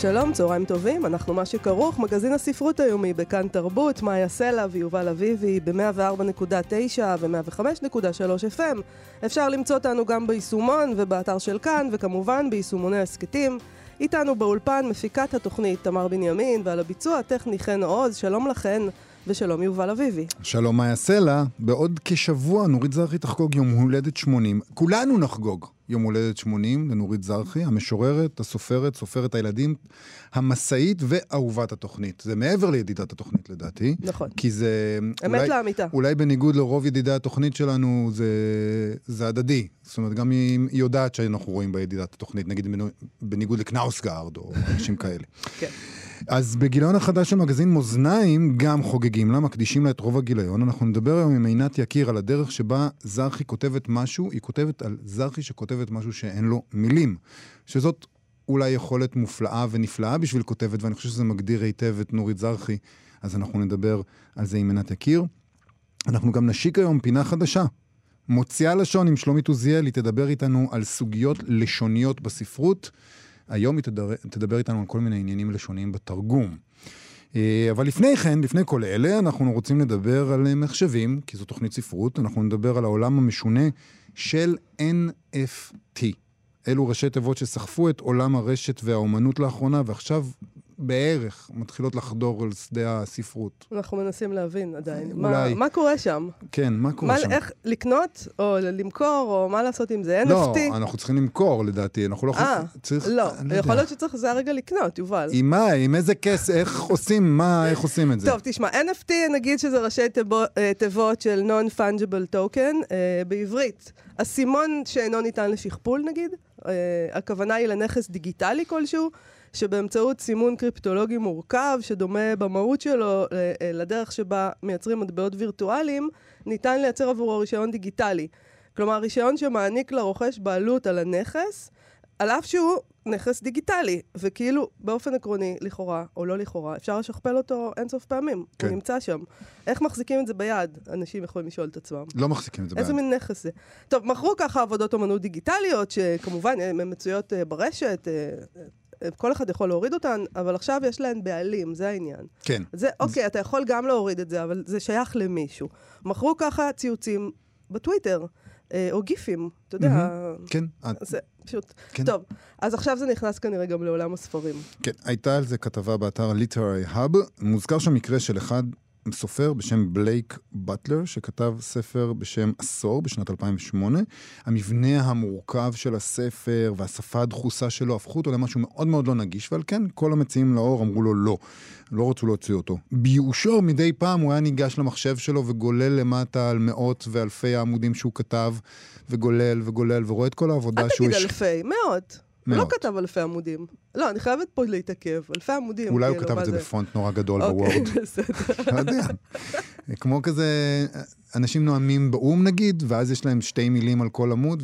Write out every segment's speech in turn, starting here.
שלום, צהריים טובים, אנחנו מה שכרוך, מגזין הספרות היומי בכאן תרבות, מאיה סלע ויובל אביבי ב-104.9 ו-105.3 FM. אפשר למצוא אותנו גם ביישומון ובאתר של כאן, וכמובן ביישומוני הסכתים. איתנו באולפן מפיקת התוכנית תמר בנימין, ועל הביצוע הטכני חן עוז, שלום לכן. ושלום יובל אביבי. שלום מאיה סלע, בעוד כשבוע נורית זרחי תחגוג יום הולדת 80. כולנו נחגוג יום הולדת 80 לנורית זרחי, המשוררת, הסופרת, סופרת הילדים, המשאית ואהובת התוכנית. זה מעבר לידידת התוכנית לדעתי. נכון. כי זה... אמת אולי, לאמיתה. אולי בניגוד לרוב ידידי התוכנית שלנו, זה, זה הדדי. זאת אומרת, גם היא, היא יודעת שאנחנו רואים בידידת התוכנית, נגיד בניגוד לקנאוסגארד או אנשים כאלה. כן. אז בגיליון החדש של מגזין מאזניים גם חוגגים לה, מקדישים לה את רוב הגיליון. אנחנו נדבר היום עם עינת יקיר על הדרך שבה זרחי כותבת משהו, היא כותבת על זרחי שכותבת משהו שאין לו מילים. שזאת אולי יכולת מופלאה ונפלאה בשביל כותבת, ואני חושב שזה מגדיר היטב את נורית זרחי, אז אנחנו נדבר על זה עם עינת יקיר. אנחנו גם נשיק היום פינה חדשה. מוציאה לשון עם שלומית עוזיאל, היא תדבר איתנו על סוגיות לשוניות בספרות. היום היא תדבר, תדבר איתנו על כל מיני עניינים לשוניים בתרגום. אה, אבל לפני כן, לפני כל אלה, אנחנו רוצים לדבר על מחשבים, כי זו תוכנית ספרות, אנחנו נדבר על העולם המשונה של NFT. אלו ראשי תיבות שסחפו את עולם הרשת והאומנות לאחרונה, ועכשיו בערך מתחילות לחדור על שדה הספרות. אנחנו מנסים להבין עדיין. אולי. מה, מה קורה שם? כן, מה קורה מה, שם? איך לקנות, או למכור, או מה לעשות עם זה? NFT? לא, אנחנו צריכים למכור לדעתי, אנחנו לא יכולים... אה, צריך... לא, יכול להיות שצריך, זה הרגע לקנות, יובל. עם מה? עם איזה כס? איך עושים? מה, איך עושים את זה? טוב, תשמע, NFT, נגיד שזה ראשי אה, תיבות של Non-Fungible Token, אה, בעברית. אסימון שאינו ניתן לשכפול, נגיד. אה, הכוונה היא לנכס דיגיטלי כלשהו. שבאמצעות סימון קריפטולוגי מורכב, שדומה במהות שלו אה, אה, לדרך שבה מייצרים מטבעות וירטואליים, ניתן לייצר עבורו רישיון דיגיטלי. כלומר, רישיון שמעניק לרוכש בעלות על הנכס, על אף שהוא נכס דיגיטלי, וכאילו, באופן עקרוני, לכאורה, או לא לכאורה, אפשר לשכפל אותו אינסוף פעמים. כן. הוא נמצא שם. איך מחזיקים את זה ביד? אנשים יכולים לשאול את עצמם. לא מחזיקים את זה איזה ביד. איזה מין נכס זה? טוב, מכרו ככה עבודות אומנות דיגיטליות, שכמובן, הן מצויות ברשת, כל אחד יכול להוריד אותן, אבל עכשיו יש להן בעלים, זה העניין. כן. זה, אוקיי, אתה יכול גם להוריד את זה, אבל זה שייך למישהו. מכרו ככה ציוצים בטוויטר, אה, או גיפים, אתה יודע. כן. זה פשוט. כן. טוב, אז עכשיו זה נכנס כנראה גם לעולם הספרים. כן, הייתה על זה כתבה באתר ליטרארי האב. מוזכר שם מקרה של אחד סופר בשם בלייק בטלר, שכתב ספר בשם עשור בשנת 2008. המבנה המורכב של הספר והשפה הדחוסה שלו הפכו אותו למשהו מאוד מאוד לא נגיש, ועל כן כל המציעים לאור אמרו לו לא, לא רצו להוציא אותו. בייאושו מדי פעם הוא היה ניגש למחשב שלו וגולל למטה על מאות ואלפי העמודים שהוא כתב, וגולל וגולל, ורואה את כל העבודה שהוא... אל תגיד אלפי, מאות. הוא לא כתב אלפי עמודים. לא, אני חייבת פה להתעכב. אלפי עמודים. אולי הוא כאילו, כתב את זה בפונט נורא גדול אוקיי, בוורד. אוקיי, בסדר. לא יודע. כמו כזה, אנשים נואמים באו"ם נגיד, ואז יש להם שתי מילים על כל עמוד.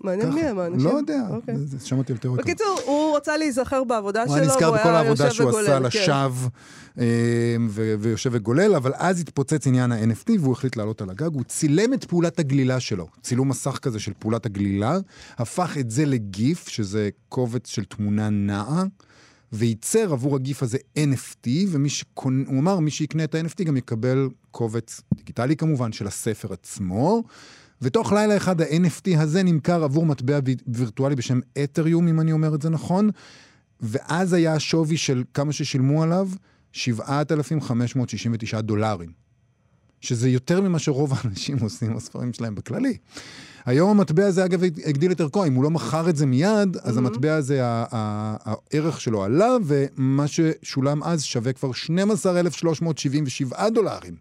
מעניין מי הם האנשים? לא יודע, אוקיי. שמעתי על תיאוריות. בקיצור, הוא רצה להיזכר בעבודה שלו, הוא היה נזכר בכל העבודה שהוא עשה כן. לשווא, אה, ויושב וגולל, אבל אז התפוצץ עניין ה-NFT, והוא החליט לעלות על הגג. הוא צילם את פעולת הגלילה שלו, צילום מסך כזה של פעולת הגלילה, הפך את זה לגיף, שזה קובץ של תמונה נעה. וייצר עבור הגיף הזה NFT, ומי שקונה, הוא אמר, מי שיקנה את ה-NFT גם יקבל קובץ דיגיטלי כמובן של הספר עצמו, ותוך לילה אחד ה-NFT הזה נמכר עבור מטבע וירטואלי בשם אתריום, אם אני אומר את זה נכון, ואז היה השווי של כמה ששילמו עליו, 7,569 דולרים. שזה יותר ממה שרוב האנשים עושים בספרים שלהם בכללי. היום המטבע הזה, אגב, הגדיל את ערכו. אם הוא לא מכר את זה מיד, אז mm-hmm. המטבע הזה, הערך שלו עלה, ומה ששולם אז שווה כבר 12,377 דולרים.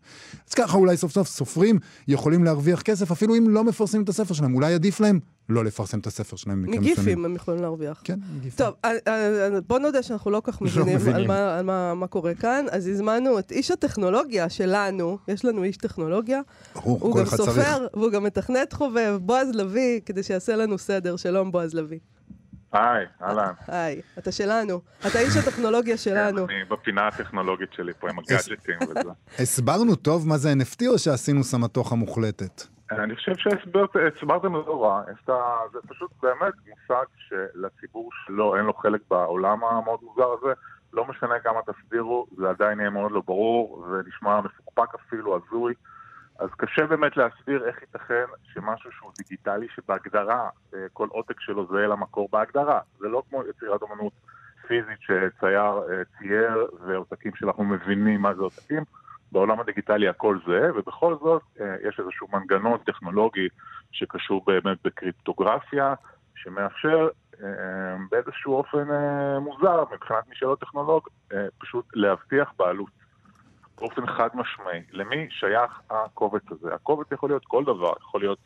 אז ככה אולי סוף סוף סופרים יכולים להרוויח כסף, אפילו אם לא מפרסמים את הספר שלהם. אולי עדיף להם לא לפרסם את הספר שלהם. מגיפים הם יכולים להרוויח. כן, מגיפים. טוב, אה, אה, בוא נודה שאנחנו לא כך מבינים מבינים. על, מה, על מה, מה קורה כאן. אז הזמנו את איש הטכנולוגיה שלנו, יש לנו איש טכנולוגיה. ברור, הוא כל גם אחד צריך. סופר, והוא גם מתכנת חובב, בועז לביא, כדי שיעשה לנו סדר. שלום, בועז לביא. היי, אהלן. היי, אתה שלנו. אתה איש הטכנולוגיה שלנו. אני בפינה הטכנולוגית שלי פה עם הגאדג'טים וזה. הסברנו טוב מה זה NFT או שעשינו סמטוחה מוחלטת? אני חושב שהסברתם לא רע. זה פשוט באמת מושג שלציבור שלו אין לו חלק בעולם המאוד מוזר הזה. לא משנה כמה תסבירו, זה עדיין יהיה מאוד לא ברור, ונשמע מפוקפק אפילו, הזוי. אז קשה באמת להסביר איך ייתכן שמשהו שהוא דיגיטלי, שבהגדרה אה, כל עותק שלו זהה למקור בהגדרה. זה לא כמו יצירת אומנות פיזית שצייר אה, צייר, ועותקים שאנחנו מבינים מה זה עותקים. בעולם הדיגיטלי הכל זהה, ובכל זאת אה, יש איזשהו מנגנון טכנולוגי שקשור באמת בקריפטוגרפיה, שמאפשר באיזשהו אופן מוזר מבחינת שלא טכנולוג, פשוט להבטיח בעלות. באופן חד משמעי, למי שייך הקובץ הזה. הקובץ יכול להיות כל דבר, יכול להיות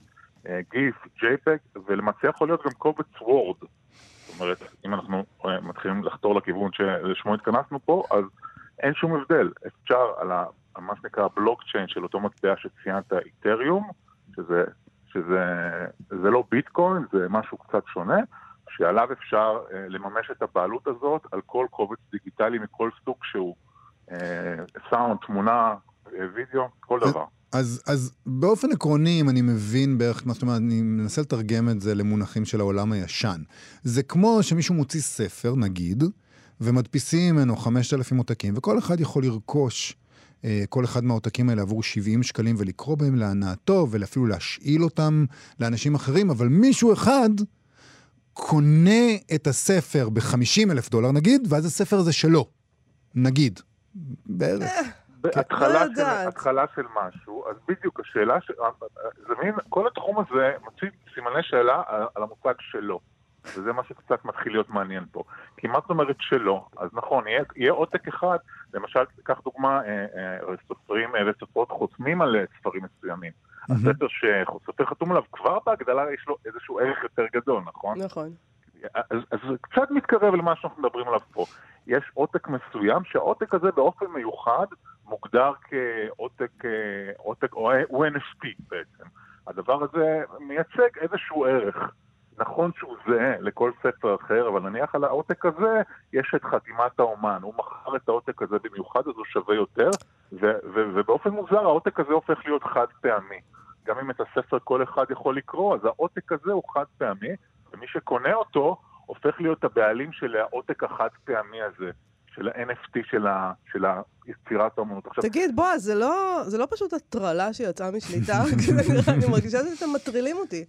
אה, גיף, JPEG, ולמעשה יכול להיות גם קובץ וורד. זאת אומרת, אם אנחנו אה, מתחילים לחתור לכיוון שלשמו התכנסנו פה, אז אין שום הבדל. אפשר על, ה, מה שנקרא בלוקצ'יין של אותו מטבע שציינת, איתריום, שזה, שזה זה לא ביטקוין, זה משהו קצת שונה, שעליו אפשר אה, לממש את הבעלות הזאת על כל קובץ דיגיטלי מכל סוג שהוא. אה, סאונד, תמונה, אה, וידאו, כל דבר. אז, אז באופן עקרוני, אם אני מבין בערך מה זאת אומרת, אני מנסה לתרגם את זה למונחים של העולם הישן. זה כמו שמישהו מוציא ספר, נגיד, ומדפיסים ממנו 5,000 עותקים, וכל אחד יכול לרכוש אה, כל אחד מהעותקים האלה עבור 70 שקלים ולקרוא בהם להנאתו, ואפילו להשאיל אותם לאנשים אחרים, אבל מישהו אחד קונה את הספר ב-50 אלף דולר, נגיד, ואז הספר הזה שלו. נגיד. בערך. בהתחלה לא של. התחלה של משהו, אז בדיוק השאלה, ש... זה מין, כל התחום הזה מציב סימני שאלה על, על המושג שלו. וזה מה שקצת מתחיל להיות מעניין פה. כי מה זאת אומרת שלא? אז נכון, יהיה, יהיה עותק אחד, למשל, קח דוגמה, אה, אה, סופרים אה, וסופרות חותמים על אה, ספרים מסוימים. הספר שסופר חתום עליו, כבר בהגדלה יש לו איזשהו ערך יותר גדול, נכון? נכון. אז, אז זה קצת מתקרב למה שאנחנו מדברים עליו פה. יש עותק מסוים, שהעותק הזה באופן מיוחד מוגדר כעותק, אה, עותק, או הוא NFT בעצם. הדבר הזה מייצג איזשהו ערך. נכון שהוא זהה לכל ספר אחר, אבל נניח על העותק הזה יש את חתימת האומן. הוא מכר את העותק הזה במיוחד, אז הוא שווה יותר, ו- ו- ובאופן מוזר העותק הזה הופך להיות חד פעמי. גם אם את הספר כל אחד יכול לקרוא, אז העותק הזה הוא חד פעמי, ומי שקונה אותו הופך להיות הבעלים של העותק החד פעמי הזה, של ה-NFT של, ה- של יצירת האומנות. עכשיו, תגיד, בועז, זה לא, זה לא פשוט הטרלה שיצאה משליטה? אני מרגישה שאתם מטרילים אותי.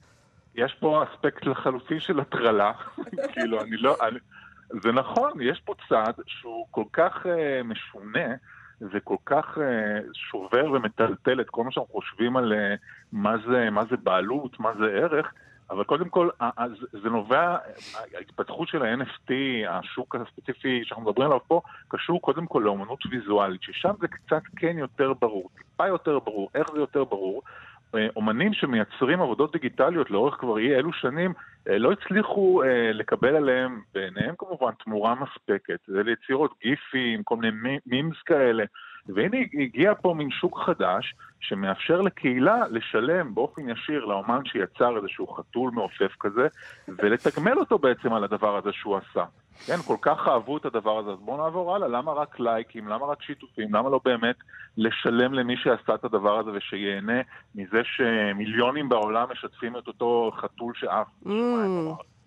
יש פה אספקט לחלוטין של הטרלה, כאילו, אני לא... אני, זה נכון, יש פה צעד שהוא כל כך uh, משונה, וכל כך uh, שובר ומטלטל את כל מה שאנחנו חושבים על uh, מה, זה, מה זה בעלות, מה זה ערך, אבל קודם כל, זה- נובע, ההתפתחות של ה-NFT, השוק הספציפי שאנחנו מדברים עליו פה, קשור קודם כל לאומנות ויזואלית, ששם זה קצת כן יותר ברור, טיפה יותר ברור. איך זה יותר ברור? אה, אומנים שמייצרים עבודות דיגיטליות לאורך כבר אי אלו שנים, אה, לא הצליחו אה, לקבל עליהם, בעיניהם כמובן, תמורה מספקת. זה ליצירות גיפים, כל מיני מי- מימס כאלה. והנה הגיע פה מין שוק חדש, שמאפשר לקהילה לשלם באופן ישיר לאומן שיצר איזשהו חתול מעופף כזה, ולתגמל אותו בעצם על הדבר הזה שהוא עשה. כן, כל כך אהבו את הדבר הזה, אז בואו נעבור הלאה. למה רק לייקים? למה רק שיתופים? למה לא באמת לשלם למי שעשה את הדבר הזה ושיהנה מזה שמיליונים בעולם משתפים את אותו חתול שעף? Mm,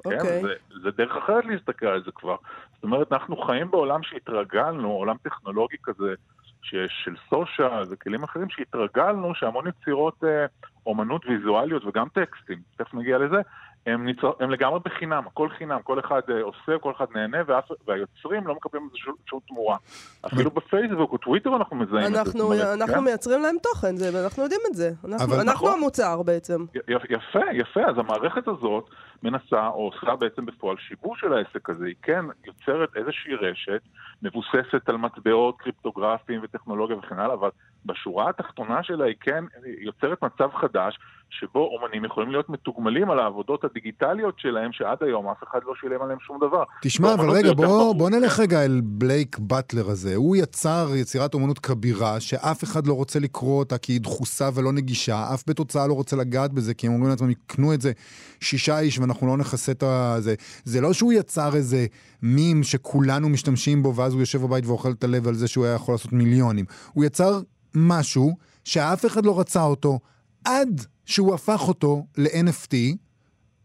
כן, אוקיי. זה, זה דרך אחרת להסתכל על זה כבר. זאת אומרת, אנחנו חיים בעולם שהתרגלנו, עולם טכנולוגי כזה, שיש של סושיאל וכלים אחרים, שהתרגלנו שהמון יצירות אה, אומנות ויזואליות וגם טקסטים, תכף נגיע לזה, הם, ניצר, הם לגמרי בחינם, הכל חינם, כל אחד אה, עושה, כל אחד נהנה, ואף, והיוצרים לא מקבלים איזה שום, שום תמורה. אפילו בפייסבוק וטוויטר אנחנו מזהים את זה. אנחנו, אומרת, אנחנו כן? מייצרים להם תוכן, זה, ואנחנו יודעים את זה. אנחנו, אבל- אנחנו נכון. המוצר בעצם. י- יפה, יפה. אז המערכת הזאת מנסה, או עושה בעצם בפועל שיבוש של העסק הזה. היא כן יוצרת איזושהי רשת מבוססת על מטבעות קריפטוגרפיים וטכנולוגיה וכן הלאה, אבל בשורה התחתונה שלה היא כן יוצרת מצב חדש, שבו אומנים יכולים להיות מתוגמלים על העבודות הדיגיטליות שלהם, שעד היום אף אחד לא שילם עליהם שום דבר. תשמע, אבל רגע, בוא, בוא נלך רגע אל בלייק באטלר הזה. הוא יצר יצירת אומנות כבירה, שאף אחד לא רוצה לקרוא אותה כי היא דחוסה ולא נגישה, אף בית הוצאה לא רוצה לגעת בזה, כי הם אומרים לעצמם, יקנו את זה שישה איש ואנחנו לא נכסה את זה. זה לא שהוא יצר איזה מים שכולנו משתמשים בו, ואז הוא יושב בבית ואוכל את הלב על זה שהוא היה יכול לעשות מיליונים. הוא יצר משהו שאף אחד לא רצה אותו, עד שהוא הפך אותו ל-NFT,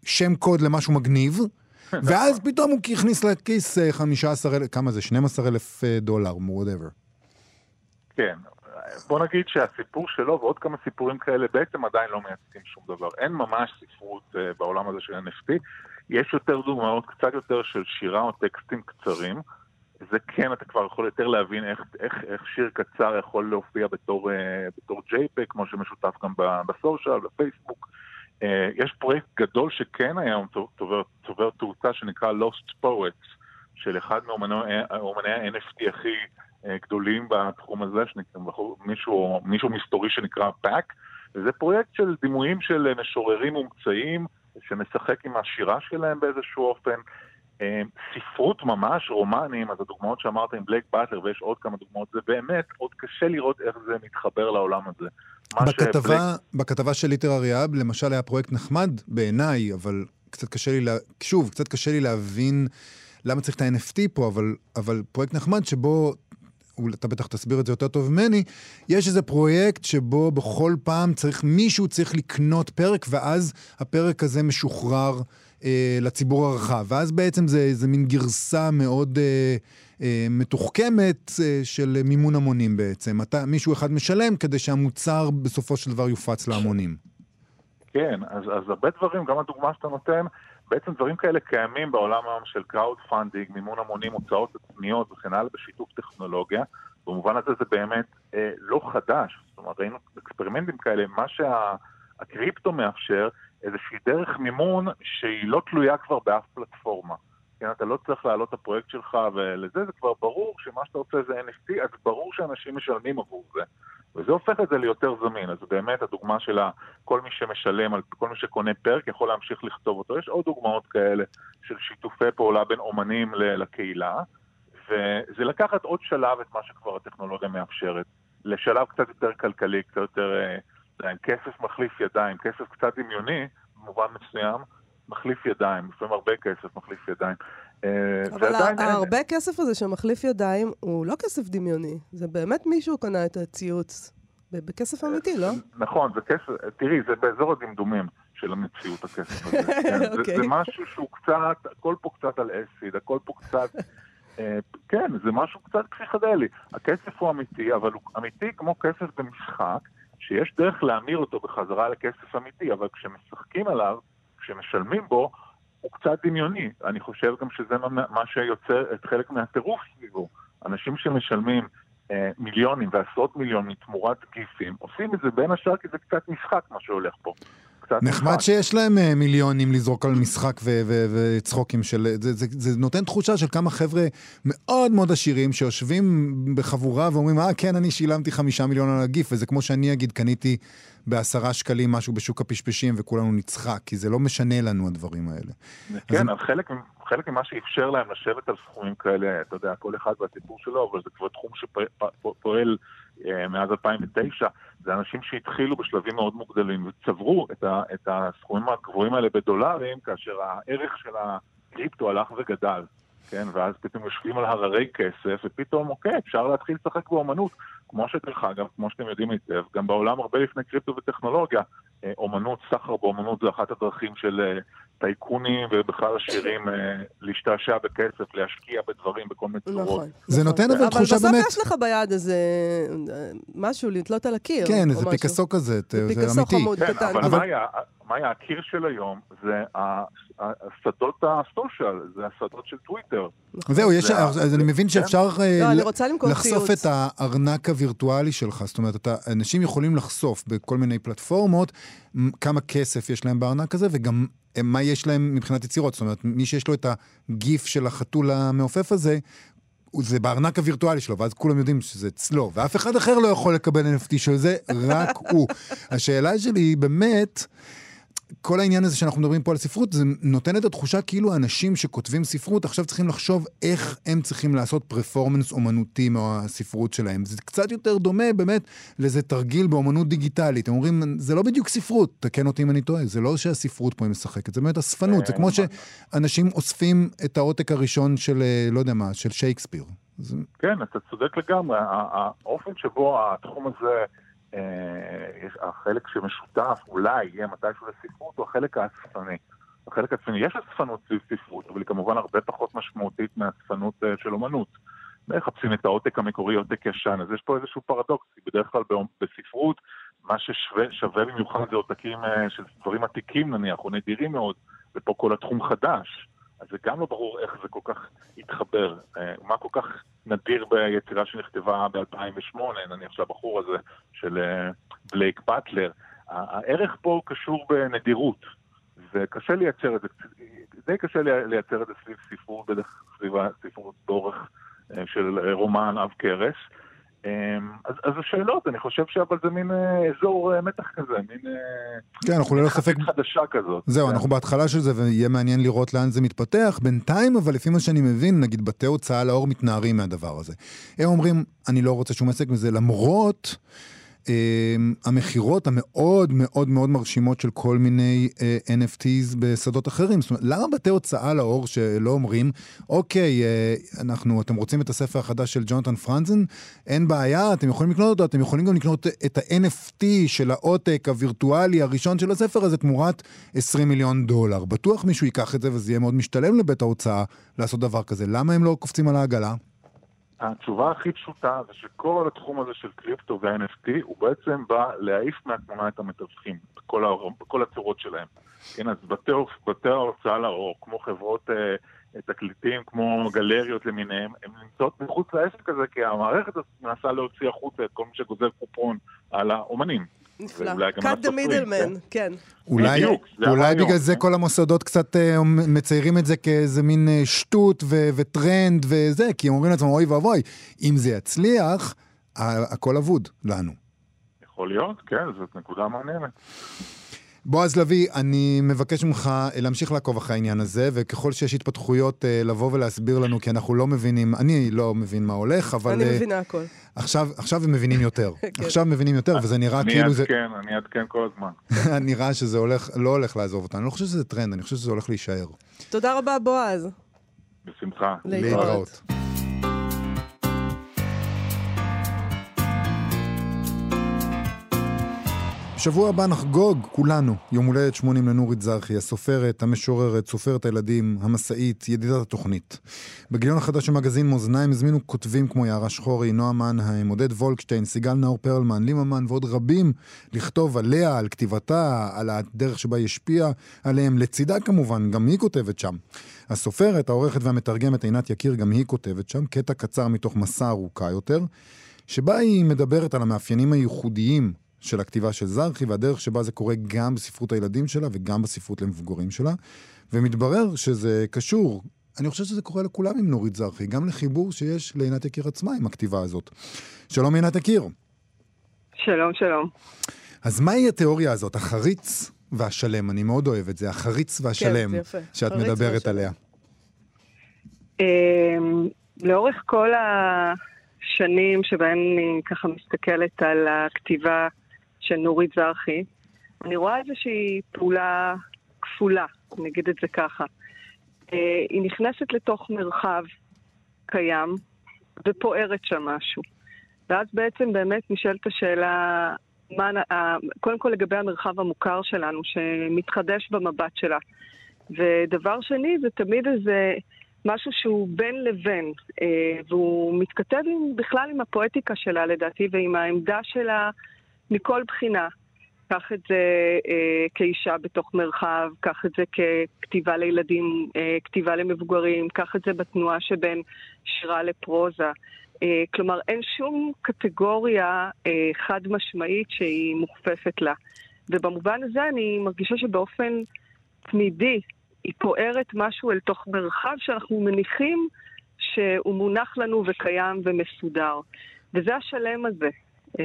שם קוד למשהו מגניב, ואז פתאום הוא הכניס לכיס 15 אה, אלף, כמה זה? 12 אלף אה, דולר, whatever. כן, בוא נגיד שהסיפור שלו ועוד כמה סיפורים כאלה בעצם עדיין לא מייצגים שום דבר. אין ממש ספרות uh, בעולם הזה של NFT. יש יותר דוגמאות, קצת יותר של שירה או טקסטים קצרים. זה כן, אתה כבר יכול יותר להבין איך, איך, איך שיר קצר יכול להופיע בתור, אה, בתור JPEG, כמו שמשותף גם ב social, בפייסבוק. אה, יש פרויקט גדול שכן היה צובר תאוצה שנקרא Lost Poets, של אחד מאומני ה-NFT הכי גדולים בתחום הזה, שנקרא, מישהו, מישהו מסתורי שנקרא פאק, וזה פרויקט של דימויים של משוררים מומצאים, שמשחק עם השירה שלהם באיזשהו אופן. אה, ספרות ממש, רומנים, אז הדוגמאות שאמרת עם בלייק באטלר ויש עוד כמה דוגמאות, זה באמת עוד קשה לראות איך זה מתחבר לעולם הזה. בכתבה, שבלייק... בכתבה של ליטר אריאב, למשל היה פרויקט נחמד בעיניי, אבל קצת קשה לי, לה... שוב, קצת קשה לי להבין למה צריך את ה-NFT פה, אבל, אבל פרויקט נחמד שבו אתה בטח תסביר את זה יותר טוב ממני, יש איזה פרויקט שבו בכל פעם צריך, מישהו צריך לקנות פרק, ואז הפרק הזה משוחרר אה, לציבור הרחב. ואז בעצם זה, זה מין גרסה מאוד אה, אה, מתוחכמת אה, של מימון המונים בעצם. אתה, מישהו אחד משלם כדי שהמוצר בסופו של דבר יופץ להמונים. כן, אז, אז הרבה דברים, גם הדוגמה שאתה נותן, בעצם דברים כאלה קיימים בעולם היום של crowd funding, מימון המונים, הוצאות עצמיות וכן הלאה בשיתוף טכנולוגיה. במובן הזה זה באמת אה, לא חדש. זאת אומרת, ראינו אקספרימנטים כאלה, מה שהקריפטו שה, מאפשר איזושהי דרך מימון שהיא לא תלויה כבר באף פלטפורמה. כן, אתה לא צריך להעלות את הפרויקט שלך ולזה, זה כבר ברור שמה שאתה רוצה זה NFT, אז ברור שאנשים משלמים עבור זה. וזה הופך את זה ליותר זמין. אז באמת הדוגמה של כל מי שמשלם, כל מי שקונה פרק יכול להמשיך לכתוב אותו. יש עוד דוגמאות כאלה של שיתופי פעולה בין אומנים לקהילה, וזה לקחת עוד שלב את מה שכבר הטכנולוגיה מאפשרת. לשלב קצת יותר כלכלי, קצת יותר... אה, כסף מחליף ידיים, כסף קצת דמיוני, במובן מסוים, מחליף ידיים, לפעמים הרבה כסף מחליף ידיים. אה, אבל הרבה כסף הזה שמחליף ידיים הוא לא כסף דמיוני, זה באמת מישהו קנה את הציוץ. בכסף אמיתי, לא? נכון, זה כסף, תראי, זה באזור הדמדומים של המציאות, הכסף הזה. כן, זה, אוקיי. זה משהו שהוא קצת, הכל פה קצת על אסיד, הכל פה קצת... אה, כן, זה משהו קצת פסיכדלי. הכסף הוא אמיתי, אבל הוא אמיתי כמו כסף במשחק, שיש דרך להמיר אותו בחזרה לכסף אמיתי, אבל כשמשחקים עליו, כשמשלמים בו, הוא קצת דמיוני. אני חושב גם שזה מה שיוצר את חלק מהטירוף סביבו. אנשים שמשלמים אה, מיליונים ועשרות מיליונים תמורת גיפים, עושים את זה בין השאר כי זה קצת משחק מה שהולך פה. נחמד שיש להם uh, מיליונים לזרוק על משחק וצחוקים של... זה, זה, זה נותן תחושה של כמה חבר'ה מאוד מאוד עשירים שיושבים בחבורה ואומרים, אה, כן, אני שילמתי חמישה מיליון על הגיף, וזה כמו שאני אגיד, קניתי בעשרה שקלים משהו בשוק הפשפשים וכולנו נצחק, כי זה לא משנה לנו הדברים האלה. כן, אז... חלק, חלק ממה שאפשר להם לשבת על סכומים כאלה, אתה יודע, כל אחד והסיפור שלו, אבל זה כבר תחום שפועל אה, מאז 2009, זה אנשים שהתחילו בשלבים מאוד מוגדלים וצברו את, ה, את הסכומים הגבוהים האלה בדולרים, כאשר הערך של הקריפטו הלך וגדל. כן, ואז פתאום יושבים על הררי כסף, ופתאום, אוקיי, אפשר להתחיל לשחק באומנות. כמו שדרך אגב, כמו שאתם יודעים היטב, גם בעולם הרבה לפני קריפטו וטכנולוגיה, אה, אומנות, סחר באומנות זה אחת הדרכים של אה, טייקונים ובכלל עשירים אה, להשתעשע בכסף, להשקיע בדברים בכל מיני צורות. נכון. זה נותן אבל תחושה באמת... אבל בסוף יש לך ביד איזה משהו לתלות על הקיר. כן, איזה פיקאסו כזה, זה אמיתי. פיקאסו חמוד כן, קטן. אבל מה היה הקיר של היום? זה השדות הסושיאל, זה השדות של טוויטר. זהו, יש, אז אני מבין שאפשר לא, לחשוף את הארנק הווירטואלי שלך. זאת אומרת, אנשים יכולים לחשוף בכל מיני פלטפורמות כמה כסף יש להם בארנק הזה, וגם מה יש להם מבחינת יצירות. זאת אומרת, מי שיש לו את הגיף של החתול המעופף הזה, זה בארנק הווירטואלי שלו, ואז כולם יודעים שזה אצלו, ואף אחד אחר לא יכול לקבל NFT של זה, רק הוא. השאלה שלי היא באמת... כל העניין הזה שאנחנו מדברים פה על ספרות, זה נותן את התחושה כאילו האנשים שכותבים ספרות עכשיו צריכים לחשוב איך הם צריכים לעשות פרפורמנס אומנותי מהספרות שלהם. זה קצת יותר דומה באמת לאיזה תרגיל באומנות דיגיטלית. הם אומרים, זה לא בדיוק ספרות, תקן אותי אם אני טועה, זה לא שהספרות פה היא משחקת, זה באמת אספנות. זה כמו שאנשים אוספים את העותק הראשון של, אה, לא יודע מה, של שייקספיר. כן, אתה צודק לגמרי. האופן שבו התחום הזה... אה, החלק שמשותף אולי יהיה מתישהו לספרות הוא החלק האספני. החלק האספני, יש אספנות סביב ספרות, אבל היא כמובן הרבה פחות משמעותית מאספנות אה, של אומנות. מחפשים את העותק המקורי, עותק ישן, אז יש פה איזשהו פרדוקס, כי בדרך כלל בספרות, מה ששווה במיוחד זה עותקים אה, של דברים עתיקים נניח, או נדירים מאוד, ופה כל התחום חדש. אז זה גם לא ברור איך זה כל כך התחבר. אה, מה כל כך נדיר ביצירה שנכתבה ב-2008, נניח של הבחור הזה, של אה, בלייק באטלר. הערך פה קשור בנדירות, וקשה לייצר את זה, די קשה לייצר את זה סביב ספרות, סביב הספרות באורך אה, של רומן עב כרס. אמ, אז, אז השאלות, אני חושב שאבל זה מין אה, אזור אה, מתח כזה, מין... אה, כן, אנחנו ללא ספק... חדשה כזאת. זהו, כן. אנחנו בהתחלה של זה, ויהיה מעניין לראות לאן זה מתפתח. בינתיים, אבל לפי מה שאני מבין, נגיד בתי הוצאה לאור מתנערים מהדבר הזה. הם אומרים, אני לא רוצה שום עסק מזה, למרות... אמ, המכירות המאוד מאוד מאוד מרשימות של כל מיני uh, אה, NFTs בשדות אחרים. זאת אומרת, למה בתי הוצאה לאור שלא אומרים, אוקיי, uh, אנחנו, אתם רוצים את הספר החדש של ג'ונתן פרנזן? אין בעיה, אתם יכולים לקנות אותו, אתם יכולים גם לקנות את ה-NFT של העותק הווירטואלי הראשון של הספר הזה תמורת 20 מיליון דולר. בטוח מישהו ייקח את זה וזה יהיה מאוד משתלם לבית ההוצאה לעשות דבר כזה. למה הם לא קופצים על העגלה? התשובה הכי פשוטה זה שכל התחום הזה של קריפטו ו-NFT הוא בעצם בא להעיף מהתמונה את המתווכים, בכל, בכל הצורות שלהם. כן, אז בתי, בתי ההוצאה לאור, כמו חברות אה, תקליטים, כמו גלריות למיניהם, הן נמצאות מחוץ לעסק הזה, כי המערכת מנסה להוציא החוצה את כל מי שגוזר קופון על האומנים. נפלא. cut the middleman, כן. אולי, אולי בגלל זה כל המוסדות קצת uh, מציירים את זה כאיזה מין uh, שטות ו- וטרנד וזה, כי הם אומרים לעצמם, אוי ואבוי, אם זה יצליח, הכל אבוד לנו. יכול להיות, כן, זאת נקודה מעניינת. בועז לביא, אני מבקש ממך אה, להמשיך לעקוב אחרי העניין הזה, וככל שיש התפתחויות, אה, לבוא ולהסביר לנו, כי אנחנו לא מבינים, אני לא מבין מה הולך, אבל... אני אה, מבינה הכל. עכשיו, עכשיו הם מבינים יותר. כן. עכשיו מבינים יותר, וזה נראה כאילו זה... אני אעדכן, אני אעדכן כל הזמן. נראה שזה הולך, לא הולך לעזוב אותנו. אני לא חושב שזה טרנד, אני חושב שזה הולך להישאר. תודה רבה, בועז. בשמחה. להתראות. בשבוע הבא נחגוג כולנו יום הולדת 80 לנורית זרחי, הסופרת, המשוררת, סופרת הילדים, המשאית, ידידת התוכנית. בגיליון החדש של מגזין מאזניים הזמינו כותבים כמו יערה שחורי, נועה מנהיים, עודד וולקשטיין, סיגל נאור פרלמן, ליממן ועוד רבים לכתוב עליה, על כתיבתה, על הדרך שבה היא השפיעה עליהם. לצידה כמובן, גם היא כותבת שם. הסופרת, העורכת והמתרגמת עינת יקיר, גם היא כותבת שם, קטע קצר מתוך מסע ארוכה יותר, שבה היא מדברת על המאפיינים הייחודיים של הכתיבה של זרחי והדרך שבה זה קורה גם בספרות הילדים שלה וגם בספרות למבוגרים שלה. ומתברר שזה קשור, אני חושב שזה קורה לכולם עם נורית זרחי, גם לחיבור שיש לעינת יקיר עצמה עם הכתיבה הזאת. שלום עינת יקיר. שלום, שלום. אז מהי התיאוריה הזאת, החריץ והשלם? אני מאוד אוהב את זה, החריץ והשלם, כן, יפה. שאת מדברת והשלם. עליה. אמ, לאורך כל השנים שבהן אני ככה מסתכלת על הכתיבה של נורית זרחי, אני רואה איזושהי פעולה כפולה, נגיד את זה ככה. אה, היא נכנסת לתוך מרחב קיים ופוערת שם משהו. ואז בעצם באמת נשאלת השאלה, מה, קודם כל לגבי המרחב המוכר שלנו, שמתחדש במבט שלה. ודבר שני, זה תמיד איזה משהו שהוא בין לבין, אה, והוא מתכתב עם, בכלל עם הפואטיקה שלה לדעתי, ועם העמדה שלה מכל בחינה. קח את זה אה, כאישה בתוך מרחב, קח את זה ככתיבה לילדים, אה, כתיבה למבוגרים, קח את זה בתנועה שבין שירה לפרוזה. אה, כלומר, אין שום קטגוריה אה, חד משמעית שהיא מוכפפת לה. ובמובן הזה אני מרגישה שבאופן תמידי היא פוערת משהו אל תוך מרחב שאנחנו מניחים שהוא מונח לנו וקיים ומסודר. וזה השלם הזה, אה,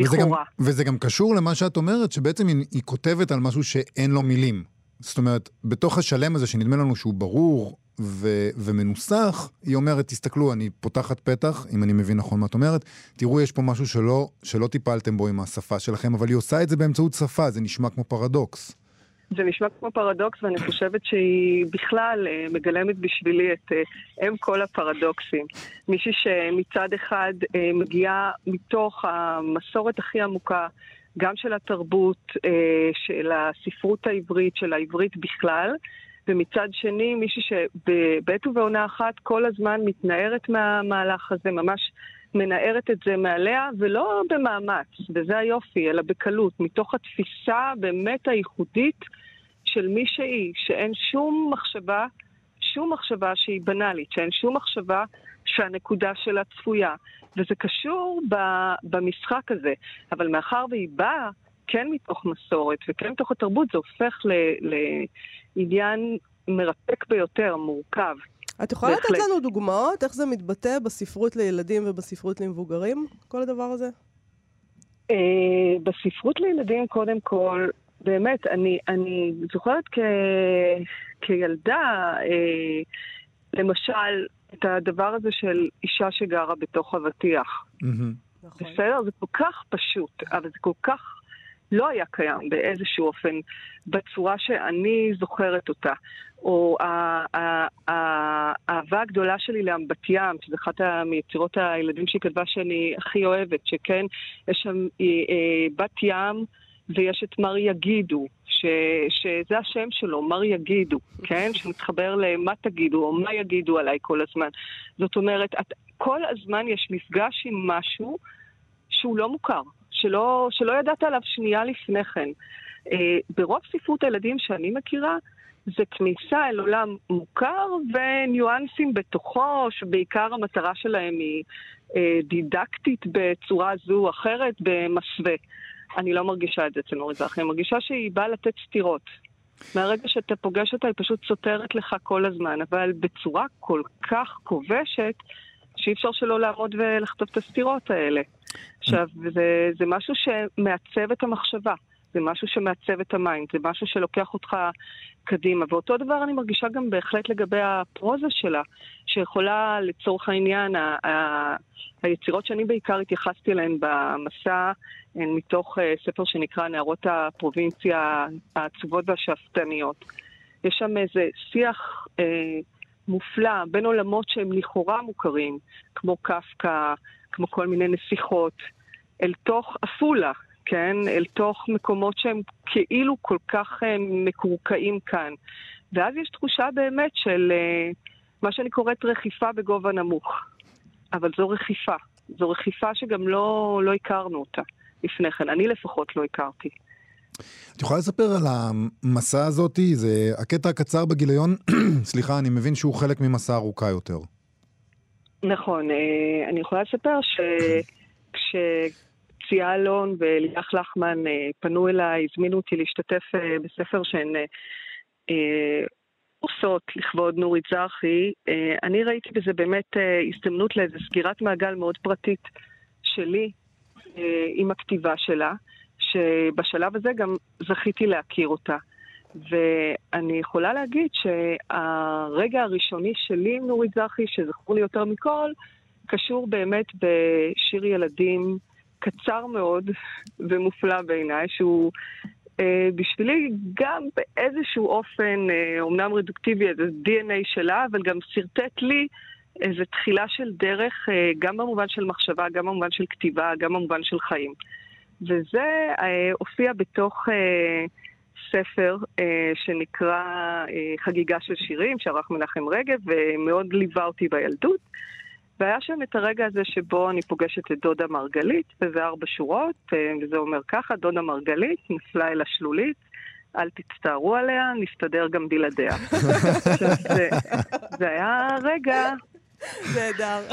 וזה לכאורה. וזה גם קשור למה שאת אומרת, שבעצם היא, היא כותבת על משהו שאין לו מילים. זאת אומרת, בתוך השלם הזה, שנדמה לנו שהוא ברור ו, ומנוסח, היא אומרת, תסתכלו, אני פותחת פתח, אם אני מבין נכון מה את אומרת, תראו, יש פה משהו שלא, שלא טיפלתם בו עם השפה שלכם, אבל היא עושה את זה באמצעות שפה, זה נשמע כמו פרדוקס. זה נשמע כמו פרדוקס, ואני חושבת שהיא בכלל אה, מגלמת בשבילי את אה, אם כל הפרדוקסים. מישהי שמצד אחד אה, מגיעה מתוך המסורת הכי עמוקה, גם של התרבות, של הספרות העברית, של העברית בכלל, ומצד שני מישהי שבעת ובעונה אחת כל הזמן מתנערת מהמהלך הזה, ממש מנערת את זה מעליה, ולא במאמץ, וזה היופי, אלא בקלות, מתוך התפיסה באמת הייחודית של מי שהיא, שאין שום מחשבה, שום מחשבה שהיא בנאלית, שאין שום מחשבה שהנקודה שלה צפויה. וזה קשור ב, במשחק הזה. אבל מאחר והיא באה כן מתוך מסורת וכן מתוך התרבות, זה הופך ל, לעניין מרתק ביותר, מורכב. את יכולה לתת. לנו דוגמאות איך זה מתבטא בספרות לילדים ובספרות למבוגרים, כל הדבר הזה? אה, בספרות לילדים, קודם כל, באמת, אני, אני זוכרת כ, כילדה, אה, למשל, את הדבר הזה של אישה שגרה בתוך אבטיח. נכון. בסדר? זה כל כך פשוט, אבל זה כל כך לא היה קיים באיזשהו אופן בצורה שאני זוכרת אותה. או ה- ה- ה- האהבה הגדולה שלי לאמבת ים, שזו אחת מיצירות הילדים שהיא כתבה שאני הכי אוהבת, שכן, יש שם אה, אה, בת ים ויש את מר יגידו, ש, שזה השם שלו, מר יגידו, כן? שמתחבר למה תגידו, או מה יגידו עליי כל הזמן. זאת אומרת, את, כל הזמן יש מפגש עם משהו שהוא לא מוכר, שלא, שלא ידעת עליו שנייה לפני כן. אה, ברוב ספרות הילדים שאני מכירה, זה כניסה אל עולם מוכר וניואנסים בתוכו, שבעיקר המטרה שלהם היא אה, דידקטית בצורה זו או אחרת, במסווה. אני לא מרגישה את זה אצל נורית זרחי, אני מרגישה שהיא באה לתת סתירות. מהרגע שאתה פוגש אותה היא פשוט סותרת לך כל הזמן, אבל בצורה כל כך כובשת, שאי אפשר שלא לעמוד ולכתוב את הסתירות האלה. עכשיו, זה, זה משהו שמעצב את המחשבה, זה משהו שמעצב את ה mind, זה משהו שלוקח אותך קדימה. ואותו דבר אני מרגישה גם בהחלט לגבי הפרוזה שלה, שיכולה, לצורך העניין, ה- ה- היצירות שאני בעיקר התייחסתי אליהן במסע, הן מתוך אה, ספר שנקרא נערות הפרובינציה העצובות והשאפתניות. יש שם איזה שיח אה, מופלא בין עולמות שהם לכאורה מוכרים, כמו קפקא, כמו כל מיני נסיכות, אל תוך עפולה, כן? אל תוך מקומות שהם כאילו כל כך אה, מקורקעים כאן. ואז יש תחושה באמת של אה, מה שאני קוראת רכיפה בגובה נמוך. אבל זו רכיפה. זו רכיפה שגם לא, לא הכרנו אותה לפני כן. אני לפחות לא הכרתי. את יכולה לספר על המסע הזאתי? זה הקטע הקצר בגיליון, סליחה, אני מבין שהוא חלק ממסע ארוכה יותר. נכון, אה, אני יכולה לספר שכשצייה אלון וליאח לחמן אה, פנו אליי, הזמינו אותי להשתתף אה, בספר שהן אה, עושות לכבוד נורית זרחי, אני ראיתי בזה באמת הזדמנות לאיזו סגירת מעגל מאוד פרטית שלי עם הכתיבה שלה, שבשלב הזה גם זכיתי להכיר אותה. ואני יכולה להגיד שהרגע הראשוני שלי עם נורית זרחי, שזכור לי יותר מכל, קשור באמת בשיר ילדים קצר מאוד ומופלא בעיניי, שהוא אה, בשבילי גם באיזשהו אופן, אה, אומנם רדוקטיבי, איזה DNA שלה, אבל גם שרטט לי איזו תחילה של דרך, אה, גם במובן של מחשבה, גם במובן של כתיבה, גם במובן של חיים. וזה אה, הופיע בתוך אה, ספר אה, שנקרא אה, חגיגה של שירים, שערך מנחם רגב, ומאוד ליווה אותי בילדות. והיה שם את הרגע הזה שבו אני פוגשת את דודה מרגלית, וזה ארבע שורות, אה, וזה אומר ככה, דודה מרגלית, נפלה אל השלולית, אל תצטערו עליה, נסתדר גם בלעדיה. זה, זה היה רגע.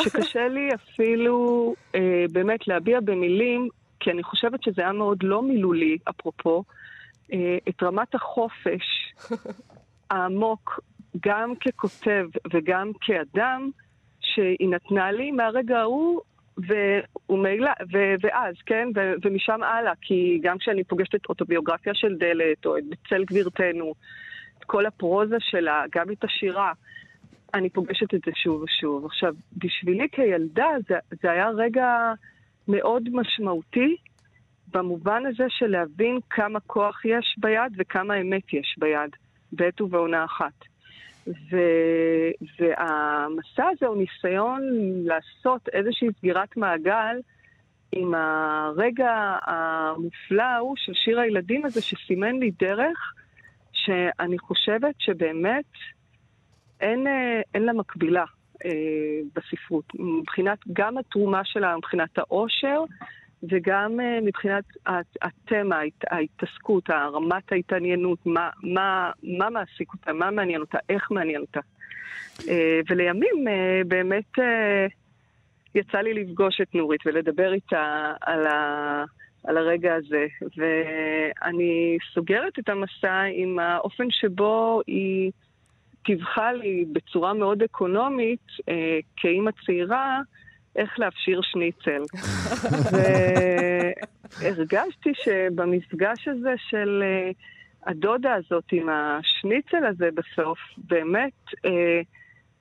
שקשה לי אפילו אה, באמת להביע במילים, כי אני חושבת שזה היה מאוד לא מילולי, אפרופו, אה, את רמת החופש העמוק, גם ככותב וגם כאדם, שהיא נתנה לי מהרגע ההוא, ומילא, ו- ואז, כן? ו- ומשם הלאה, כי גם כשאני פוגשת את אוטוביוגרפיה של דלת, או את בצל גבירתנו, את כל הפרוזה שלה, גם את השירה, אני פוגשת את זה שוב ושוב. עכשיו, בשבילי כילדה זה, זה היה רגע מאוד משמעותי, במובן הזה של להבין כמה כוח יש ביד וכמה אמת יש ביד, בעת ובעונה אחת. ו... והמסע הזה הוא ניסיון לעשות איזושהי סגירת מעגל עם הרגע המופלא ההוא של שיר הילדים הזה שסימן לי דרך שאני חושבת שבאמת אין, אה, אין לה מקבילה אה, בספרות. מבחינת גם התרומה שלה, מבחינת העושר, וגם uh, מבחינת התמה, ההתעסקות, הרמת ההתעניינות, מה, מה, מה מעסיק אותה, מה מעניין אותה, איך מעניין אותה. Uh, ולימים uh, באמת יצא לי לפגוש את נורית ולדבר איתה על, ה, על הרגע הזה. ואני סוגרת את המסע עם האופן שבו היא טיווחה לי בצורה מאוד אקונומית, כאימא צעירה, איך להפשיר שניצל. והרגשתי שבמפגש הזה של uh, הדודה הזאת עם השניצל הזה בסוף, באמת uh,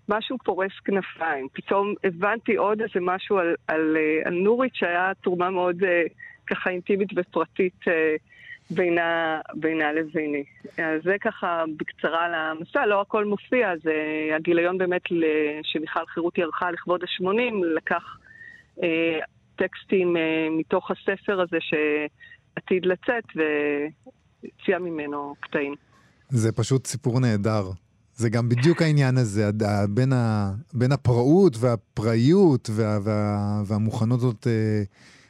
משהו פורס כנפיים. פתאום הבנתי עוד איזה משהו על, על, uh, על נורית שהיה תרומה מאוד uh, ככה אינטימית ופרטית uh, בינה, בינה לביני. אז זה ככה בקצרה על המסע, לא הכל מופיע, זה הגיליון באמת שמיכל חירותי ערכה לכבוד ה-80, לקח אה, טקסטים אה, מתוך הספר הזה שעתיד לצאת והציע ממנו קטעים. זה פשוט סיפור נהדר. זה גם בדיוק העניין הזה, בין, ה, בין הפראות והפראיות וה, וה, והמוכנות הזאת אה,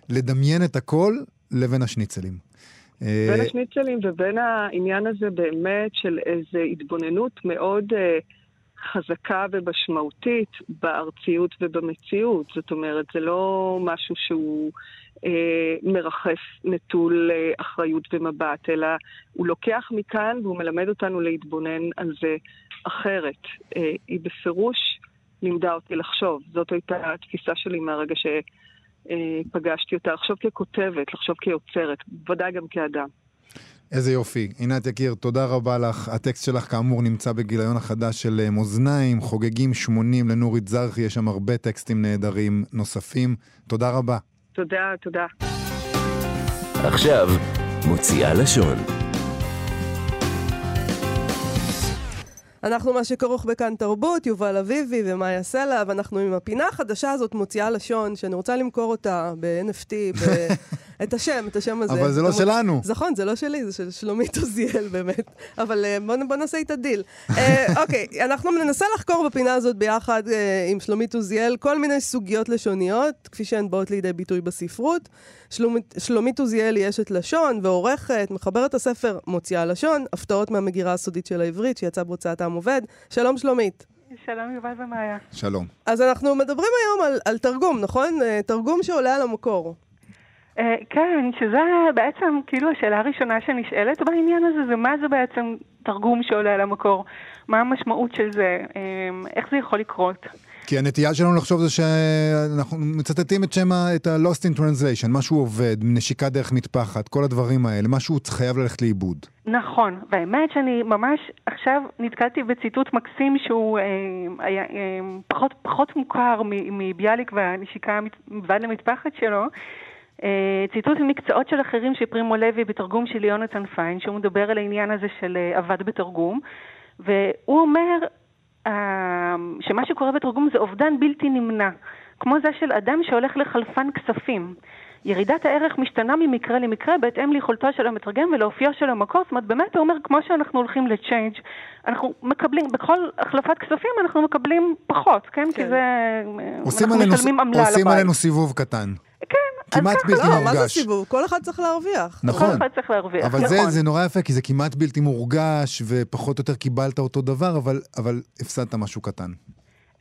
לדמיין את הכל לבין השניצלים. בין השניצלים ובין העניין הזה באמת של איזו התבוננות מאוד uh, חזקה ומשמעותית בארציות ובמציאות. זאת אומרת, זה לא משהו שהוא uh, מרחף נטול אחריות ומבט, אלא הוא לוקח מכאן והוא מלמד אותנו להתבונן על זה אחרת. היא בפירוש לימדה אותי לחשוב. זאת הייתה התפיסה שלי מהרגע ש... אה, פגשתי אותה, לחשוב ככותבת, לחשוב כיוצרת, בוודאי גם כאדם. איזה יופי. עינת יקיר, תודה רבה לך. הטקסט שלך כאמור נמצא בגיליון החדש של אה, מאזניים, חוגגים 80 לנורית זרחי, יש שם הרבה טקסטים נהדרים נוספים. תודה רבה. תודה, תודה. עכשיו, מוציאה לשון. אנחנו מה שכרוך בכאן תרבות, יובל אביבי ומאיה סלע, ואנחנו עם הפינה החדשה הזאת, מוציאה לשון, שאני רוצה למכור אותה ב-NFT. את השם, את השם הזה. אבל זה לא שלנו. נכון, זה לא שלי, זה של שלומית עוזיאל באמת. אבל uh, בוא, בוא נעשה איתה דיל. Uh, אוקיי, אנחנו ננסה לחקור בפינה הזאת ביחד uh, עם שלומית עוזיאל כל מיני סוגיות לשוניות, כפי שהן באות לידי ביטוי בספרות. שלומית, שלומית עוזיאל היא אשת לשון ועורכת, מחברת הספר מוציאה לשון, הפתעות מהמגירה הסודית של העברית, שיצא בהוצאת העם עובד. שלום שלומית. שלום יובל ומאיה. שלום. אז אנחנו מדברים היום על, על תרגום, נכון? תרגום שעולה על המקור. Uh, כן, שזה בעצם כאילו השאלה הראשונה שנשאלת בעניין הזה, זה מה זה בעצם תרגום שעולה על המקור? מה המשמעות של זה? Uh, איך זה יכול לקרות? כי הנטייה שלנו לחשוב זה שאנחנו מצטטים את שם, את ה-Lost in Translation, משהו עובד, נשיקה דרך מטפחת, כל הדברים האלה, משהו חייב ללכת לאיבוד. נכון, והאמת שאני ממש עכשיו נתקלתי בציטוט מקסים שהוא אה, היה אה, פחות, פחות מוכר מביאליק והנשיקה מבעד למטפחת שלו. אה, ציטוט ממקצועות של אחרים של פרימו לוי בתרגום של יונתן פיין, שהוא מדבר על העניין הזה של אה, עבד בתרגום, והוא אומר אה, שמה שקורה בתרגום זה אובדן בלתי נמנע, כמו זה של אדם שהולך לחלפן כספים. ירידת הערך משתנה ממקרה למקרה בהתאם ליכולתו של המתרגם ולאופיו של המקור. זאת אומרת, באמת הוא אומר, כמו שאנחנו הולכים לצ'יינג', אנחנו מקבלים, בכל החלפת כספים אנחנו מקבלים פחות, כן? כן. כי זה... אנחנו משלמים עמלה לבית. עושים עלינו סיבוב קטן. כמעט בלתי לא, מורגש. מה זה סיבוב? כל אחד צריך להרוויח. נכון. כל אחד צריך להרוויח, אבל נכון. זה, זה נורא יפה, כי זה כמעט בלתי מורגש, ופחות או יותר קיבלת אותו דבר, אבל, אבל הפסדת משהו קטן.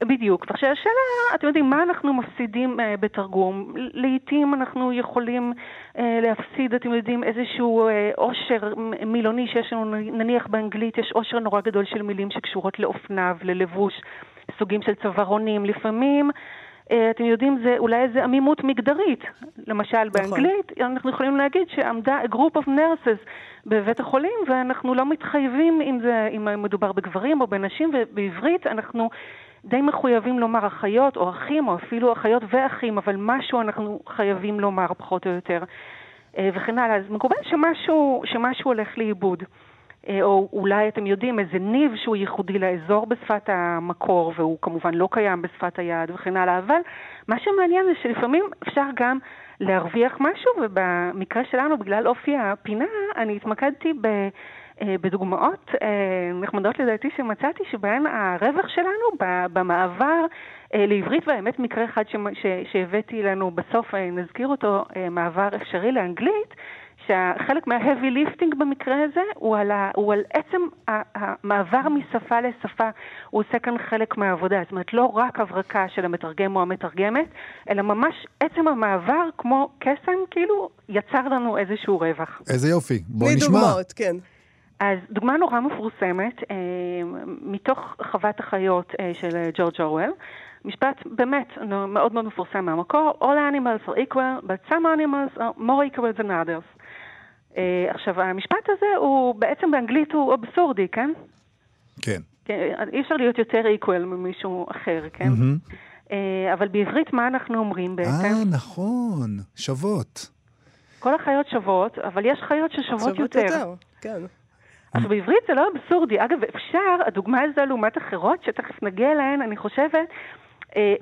בדיוק. ועכשיו השאלה, אתם יודעים, מה אנחנו מפסידים uh, בתרגום? לעתים אנחנו יכולים uh, להפסיד, אתם יודעים, איזשהו עושר מילוני שיש לנו, נניח באנגלית יש עושר נורא גדול של מילים שקשורות לאופניו, ללבוש. סוגים של צווארונים, לפעמים... אה, אתם יודעים, זה אולי איזה עמימות מגדרית. למשל, נכון. באנגלית אנחנו יכולים להגיד שעמדה a group of nurses בבית החולים, ואנחנו לא מתחייבים אם, זה, אם מדובר בגברים או בנשים, ובעברית אנחנו די מחויבים לומר אחיות או אחים, או אפילו אחיות ואחים, אבל משהו אנחנו חייבים לומר פחות או יותר, אה, וכן הלאה. אז מקובל שמשהו, שמשהו הולך לאיבוד. אה, או אולי אתם יודעים איזה ניב שהוא ייחודי לאזור בשפת המקור, והוא כמובן לא קיים בשפת היעד וכן הלאה, אבל מה שמעניין זה שלפעמים אפשר גם להרוויח משהו, ובמקרה שלנו, בגלל אופי הפינה, אני התמקדתי ב... אה, בדוגמאות אה, נחמדות לדעתי שמצאתי, שבהן הרווח שלנו במעבר לעברית, והאמת מקרה אחד שהבאתי לנו בסוף, נזכיר אותו, מעבר אפשרי לאנגלית, שחלק מה-heavy lifting במקרה הזה הוא על, ה, הוא על עצם המעבר משפה לשפה, הוא עושה כאן חלק מהעבודה. זאת אומרת, לא רק הברקה של המתרגם או המתרגמת, אלא ממש עצם המעבר כמו קסם, כאילו יצר לנו איזשהו רווח. איזה יופי, בואו נשמע. מדוגמאות, כן. אז דוגמה נורא מפורסמת, אה, מתוך חוות החיות אה, של ג'ורג' אורוול, משפט באמת מאוד מאוד מפורסם מהמקור, All animals are equal, but some animals are more equal than others. אה, עכשיו, המשפט הזה הוא בעצם באנגלית הוא אבסורדי, כן? כן. כן אי אפשר להיות יותר equal ממישהו אחר, כן? Mm-hmm. אבל בעברית מה אנחנו אומרים בעצם? אה, נכון, שוות. כל החיות שוות, אבל יש חיות ששוות שוות יותר. שוות יותר, כן. עכשיו בעברית זה לא אבסורדי. אגב, אפשר, הדוגמה הזו לעומת אחרות, שתכף נגיע אליהן, אני חושבת, אה,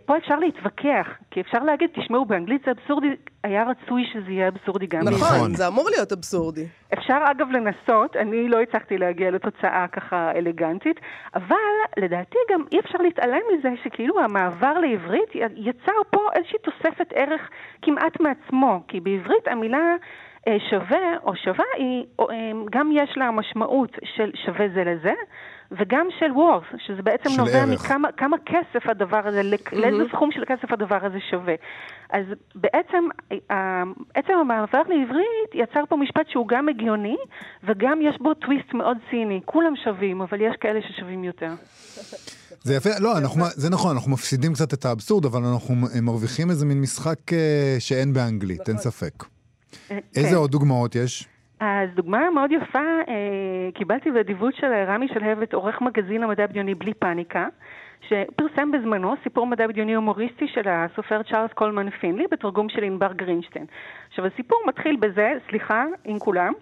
פה אפשר להתווכח, כי אפשר להגיד, תשמעו, באנגלית זה אבסורדי, היה רצוי שזה יהיה אבסורדי גם. נכון, נכון, זה אמור להיות אבסורדי. אפשר אגב לנסות, אני לא הצלחתי להגיע לתוצאה ככה אלגנטית, אבל לדעתי גם אי אפשר להתעלם מזה שכאילו המעבר לעברית יצר פה איזושהי תוספת ערך כמעט מעצמו, כי בעברית המילה... אה, שווה או שווה, היא, אה, גם יש לה משמעות של שווה זה לזה, וגם של וורס, שזה בעצם נובע ערך. מכמה כמה כסף הדבר הזה, mm-hmm. לאיזה סכום של כסף הדבר הזה שווה. אז בעצם, עצם המעבר לעברית יצר פה משפט שהוא גם הגיוני, וגם יש בו טוויסט מאוד ציני. כולם שווים, אבל יש כאלה ששווים יותר. זה יפה, לא, אנחנו, זה נכון, אנחנו מפסידים קצת את האבסורד, אבל אנחנו מרוויחים איזה מין משחק אה, שאין באנגלית, אין נכון. ספק. אה, איזה כן. עוד דוגמאות יש? אז דוגמה מאוד יפה, אה, קיבלתי באדיבות של רמי שלהבת, עורך מגזין המדע בדיוני בלי פאניקה, שפרסם בזמנו סיפור מדע בדיוני הומוריסטי של הסופר צ'ארלס קולמן פינלי, בתרגום של ענבר גרינשטיין. עכשיו הסיפור מתחיל בזה, סליחה עם כולם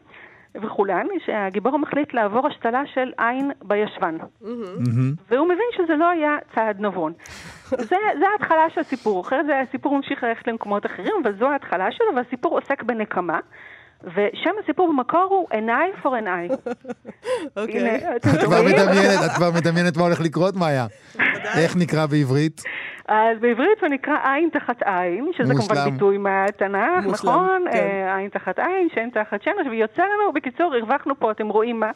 וכולן, שהגיבור מחליט לעבור השתלה של עין בישבן. והוא מבין שזה לא היה צעד נבון. זה, זה ההתחלה של הסיפור, אחרת זה הסיפור ממשיך ללכת למקומות אחרים, אבל זו ההתחלה שלו, והסיפור עוסק בנקמה. ושם הסיפור במקור הוא an eye for an eye. אוקיי. את כבר מדמיינת, את כבר מדמיינת מה הולך לקרות, מאיה. איך נקרא בעברית? אז בעברית הוא נקרא עין תחת עין, שזה כמובן ביטוי מהתנ"ך, נכון? כן. אה, עין תחת עין, שם תחת שמש, ויוצא לנו, בקיצור, הרווחנו פה, אתם רואים מה.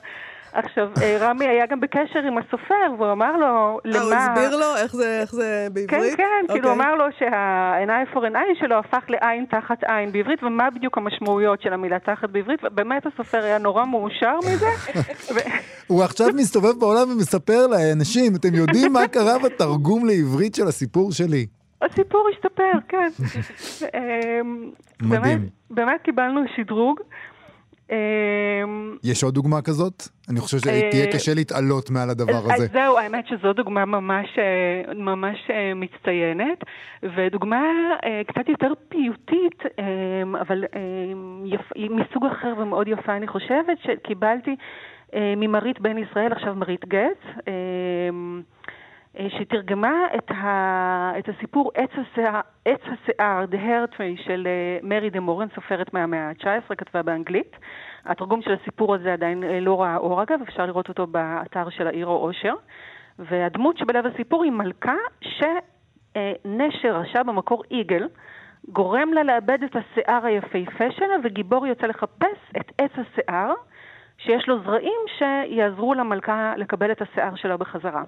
עכשיו, אה, רמי היה גם בקשר עם הסופר, והוא אמר לו, למה... אה, הוא הסביר לו איך זה, איך זה בעברית? כן, כן, okay. כאילו הוא אוקיי. אמר לו שהעיניים for an עין שלו הפך לעין תחת עין בעברית, ומה בדיוק המשמעויות של המילה תחת בעברית, ובאמת הסופר היה נורא מאושר מזה. הוא עכשיו מסתובב בעולם ומספר לאנשים, אתם יודעים מה קרה בתרגום לעברית של הסיפור שלי? הסיפור השתפר, כן. מדהים. באמת קיבלנו שדרוג. אמ, יש עוד דוגמה כזאת? אני חושב שתהיה אה, קשה להתעלות מעל הדבר הזה. אז זהו, האמת שזו דוגמה ממש, אה, ממש אה, מצטיינת, ודוגמה קצת יותר פיוטית, אמ, אבל היא מסוג אחר ומאוד יפה, אני חושבת, שקיבלתי ממרית בן ישראל, עכשיו מרית גץ. אמ, שתרגמה את, ה, את הסיפור עץ השיער, עץ השיער, The Hair Tree של מרי דה מורן, סופרת מהמאה ה-19, כתבה באנגלית. התרגום של הסיפור הזה עדיין אה, לא ראה אור אגב, אפשר לראות אותו באתר של העיר או אושר. והדמות שבלב הסיפור היא מלכה שנשר, רשע במקור איגל, גורם לה לאבד את השיער היפהפה שלה, וגיבור יוצא לחפש את עץ השיער, שיש לו זרעים שיעזרו למלכה לקבל את השיער שלה בחזרה.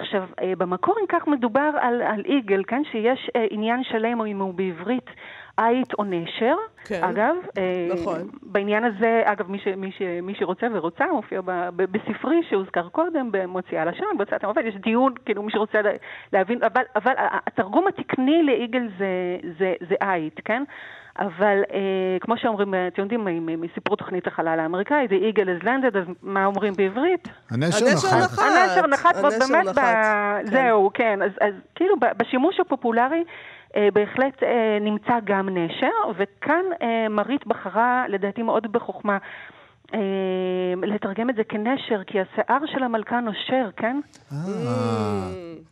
עכשיו, אה, במקור, אם כך, מדובר על, על איגל, כן? שיש אה, עניין שלם, או אם הוא בעברית עית או נשר. כן. אגב, אה, נכון. בעניין הזה, אגב, מי, ש, מי, ש, מי שרוצה ורוצה, מופיע ב, ב, בספרי שהוזכר קודם, במוציאה לשון, בהוצאת המופת, יש דיון, כאילו, מי שרוצה לה- להבין, אבל, אבל התרגום התקני לאיגל זה, זה, זה עית, כן? אבל אה, כמו שאומרים, אה, אתם יודעים, מסיפור תוכנית החלל האמריקאי, זה איגל is landed, אז מה אומרים בעברית? הנשר הנשר נחת. הנשר נחת, באמת, ב... כן. זהו, כן. אז, אז כאילו בשימוש הפופולרי אה, בהחלט אה, נמצא גם נשר, וכאן אה, מרית בחרה, לדעתי מאוד בחוכמה, אה, לתרגם את זה כנשר, כי השיער של המלכה נושר, כן? אה,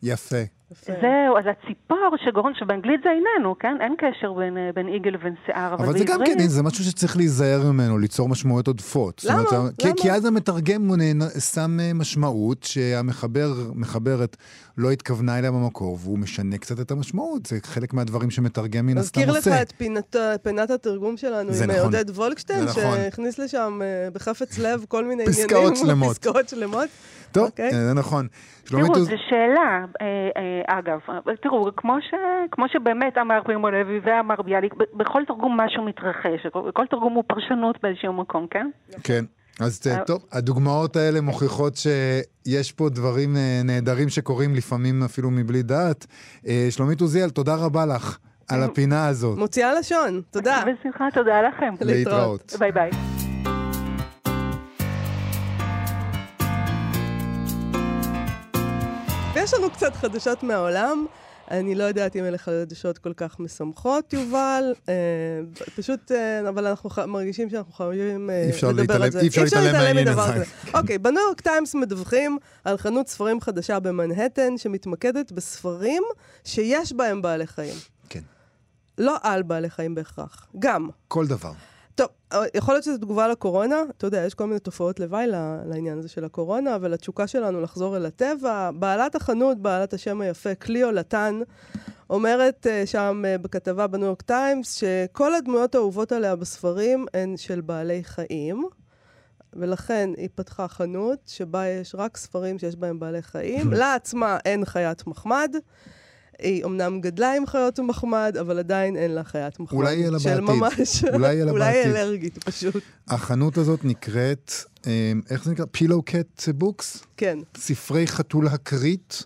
יפה. זהו, אז הציפור שגורם, שבאנגלית זה איננו, כן? אין קשר בין, אה, בין איגל לבין שיער, אבל, אבל זה גם. כן, זה משהו שצריך להיזהר ממנו, ליצור משמעויות עודפות. למה? אומרת, כי- למה? כי אז המתרגם שם אה, משמעות שהמחבר, מחברת, לא התכוונה אליה במקור, והוא משנה קצת את המשמעות. זה חלק מהדברים שמתרגם מן הסתם מזכיר עושה. לך את פינת, פינת התרגום שלנו עם נכון. עודד וולקשטיין, נכון. שהכניס לשם אה, בחפץ לב כל מיני פסקאות עניינים. שלמות. פסקאות שלמות. טוב, אוקיי. אה, זה נכון. תראו, זו שאלה, אה, אה, אגב, תראו, כמו, ש, כמו שבאמת אמר פרימו לוי ואמר ביאליק, בכל תרגום משהו מתרחש, בכל תרגום הוא פרשנות באיזשהו מקום, כן? כן. אז אה, אה. טוב, הדוגמאות האלה מוכיחות שיש פה דברים אה, נהדרים שקורים לפעמים אפילו מבלי דעת. שלומית עוזיאל, תודה רבה לך על הפינה הזאת. מוציאה לשון, תודה. בשמחה, תודה לכם. להתראות. ביי ביי. ויש לנו קצת חדשות מהעולם. אני לא יודעת אם אלה חדשות כל כך משמחות, יובל. אה, פשוט, אה, אבל אנחנו ח- מרגישים שאנחנו חייבים אה, לדבר על זה. אי אפשר להתעלם מדבר הזה. אוקיי, בניו יורק טיימס מדווחים על חנות ספרים חדשה במנהטן, שמתמקדת בספרים שיש בהם בעלי חיים. כן. לא על בעלי חיים בהכרח, גם. כל דבר. טוב, אה, יכול להיות שזו תגובה לקורונה. אתה יודע, יש כל מיני תופעות לוואי לעניין הזה של הקורונה, אבל התשוקה שלנו לחזור אל הטבע. בעלת החנות, בעלת השם היפה, קליו לטן, אומרת uh, שם uh, בכתבה בניו יורק טיימס, שכל הדמויות האהובות עליה בספרים הן של בעלי חיים. ולכן היא פתחה חנות שבה יש רק ספרים שיש בהם בעלי חיים. לה עצמה אין חיית מחמד. היא אמנם גדלה עם חיות מחמד, אבל עדיין אין לה חיית מחמד. אולי יהיה לה של בעתיד. ממש. אולי יהיה לה אולי היא בעתיד. אלרגית פשוט. החנות הזאת נקראת, אה, איך זה נקרא? Pillow Cat Books? כן. ספרי חתול הכרית.